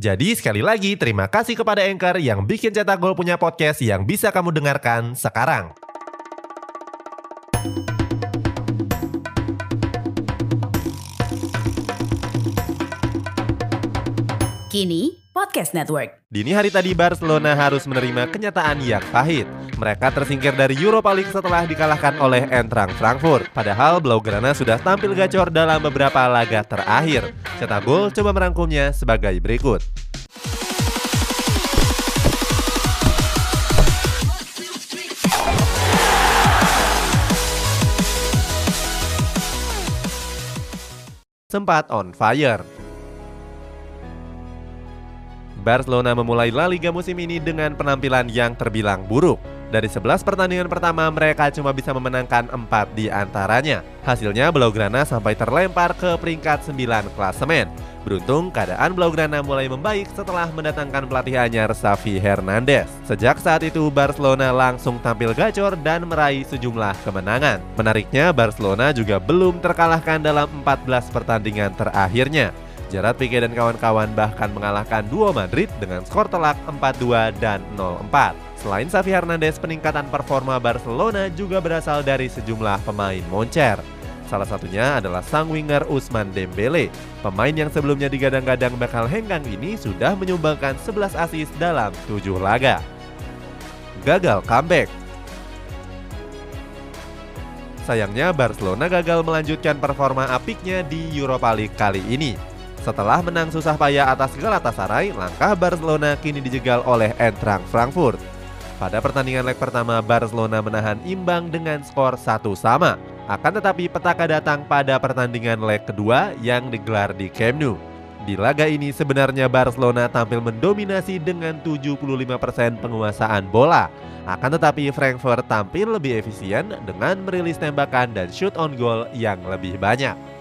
Jadi sekali lagi terima kasih kepada Anchor yang bikin Cetak Gol punya podcast yang bisa kamu dengarkan sekarang. Kini Podcast Network. Dini hari tadi Barcelona harus menerima kenyataan yang pahit. Mereka tersingkir dari Europa League setelah dikalahkan oleh Eintracht Frankfurt. Padahal Blaugrana sudah tampil gacor dalam beberapa laga terakhir. Cetak Gol coba merangkumnya sebagai berikut. Sempat on fire. Barcelona memulai La Liga musim ini dengan penampilan yang terbilang buruk. Dari 11 pertandingan pertama, mereka cuma bisa memenangkan 4 di antaranya. Hasilnya, Blaugrana sampai terlempar ke peringkat 9 klasemen. Beruntung, keadaan Blaugrana mulai membaik setelah mendatangkan pelatih anyar Xavi Hernandez. Sejak saat itu, Barcelona langsung tampil gacor dan meraih sejumlah kemenangan. Menariknya, Barcelona juga belum terkalahkan dalam 14 pertandingan terakhirnya. Gerard Pique dan kawan-kawan bahkan mengalahkan duo Madrid dengan skor telak 4-2 dan 0-4. Selain Xavi Hernandez, peningkatan performa Barcelona juga berasal dari sejumlah pemain moncer. Salah satunya adalah sang winger Usman Dembele. Pemain yang sebelumnya digadang-gadang bakal hengkang ini sudah menyumbangkan 11 asis dalam 7 laga. Gagal comeback Sayangnya Barcelona gagal melanjutkan performa apiknya di Europa League kali ini. Setelah menang susah payah atas Galatasaray, langkah Barcelona kini dijegal oleh Eintracht Frankfurt. Pada pertandingan leg pertama, Barcelona menahan imbang dengan skor satu sama. Akan tetapi petaka datang pada pertandingan leg kedua yang digelar di Camp Nou. Di laga ini sebenarnya Barcelona tampil mendominasi dengan 75% penguasaan bola. Akan tetapi Frankfurt tampil lebih efisien dengan merilis tembakan dan shoot on goal yang lebih banyak.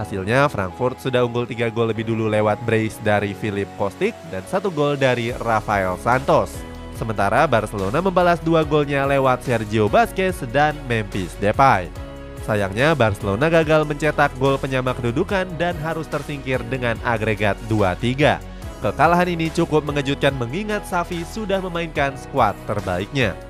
Hasilnya Frankfurt sudah unggul 3 gol lebih dulu lewat brace dari Philip Kostic dan satu gol dari Rafael Santos. Sementara Barcelona membalas dua golnya lewat Sergio Busquets dan Memphis Depay. Sayangnya Barcelona gagal mencetak gol penyama kedudukan dan harus tersingkir dengan agregat 2-3. Kekalahan ini cukup mengejutkan mengingat Xavi sudah memainkan skuad terbaiknya.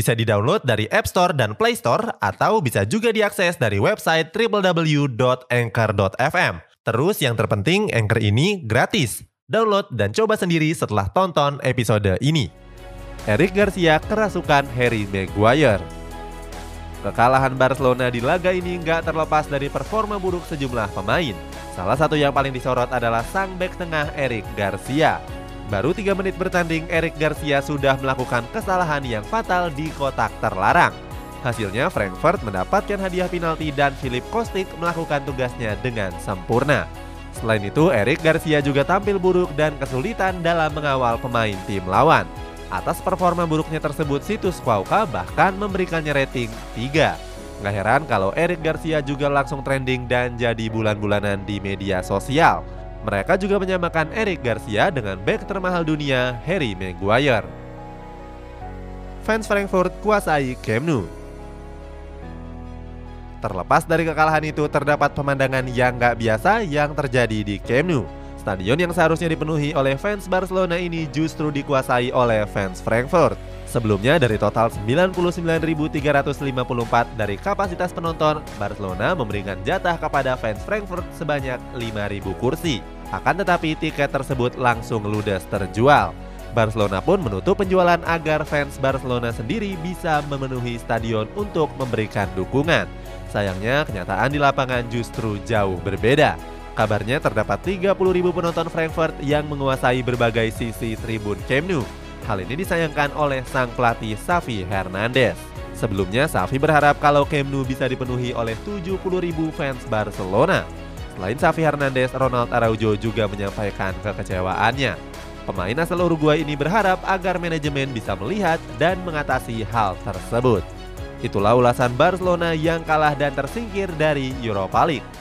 Bisa di-download dari App Store dan Play Store atau bisa juga diakses dari website www.anchor.fm. Terus yang terpenting Anchor ini gratis. Download dan coba sendiri setelah tonton episode ini. Eric Garcia kerasukan Harry Maguire. Kekalahan Barcelona di laga ini nggak terlepas dari performa buruk sejumlah pemain. Salah satu yang paling disorot adalah sang bek tengah Eric Garcia. Baru 3 menit bertanding, Eric Garcia sudah melakukan kesalahan yang fatal di kotak terlarang. Hasilnya Frankfurt mendapatkan hadiah penalti dan Philip Kostic melakukan tugasnya dengan sempurna. Selain itu, Eric Garcia juga tampil buruk dan kesulitan dalam mengawal pemain tim lawan. Atas performa buruknya tersebut, situs Quauka bahkan memberikannya rating 3. Gak heran kalau Eric Garcia juga langsung trending dan jadi bulan-bulanan di media sosial. Mereka juga menyamakan Eric Garcia dengan bek termahal dunia Harry Maguire. Fans Frankfurt kuasai Camp Nou. Terlepas dari kekalahan itu, terdapat pemandangan yang gak biasa yang terjadi di Camp Nou. Stadion yang seharusnya dipenuhi oleh fans Barcelona ini justru dikuasai oleh fans Frankfurt. Sebelumnya dari total 99.354 dari kapasitas penonton, Barcelona memberikan jatah kepada fans Frankfurt sebanyak 5.000 kursi. Akan tetapi tiket tersebut langsung ludes terjual. Barcelona pun menutup penjualan agar fans Barcelona sendiri bisa memenuhi stadion untuk memberikan dukungan. Sayangnya, kenyataan di lapangan justru jauh berbeda. Kabarnya terdapat 30.000 penonton Frankfurt yang menguasai berbagai sisi tribun Camp Nou. Hal ini disayangkan oleh sang pelatih Xavi Hernandez. Sebelumnya, Xavi berharap kalau Camp Nou bisa dipenuhi oleh 70.000 fans Barcelona. Selain Xavi Hernandez, Ronald Araujo juga menyampaikan kekecewaannya. Pemain asal Uruguay ini berharap agar manajemen bisa melihat dan mengatasi hal tersebut. Itulah ulasan Barcelona yang kalah dan tersingkir dari Europa League.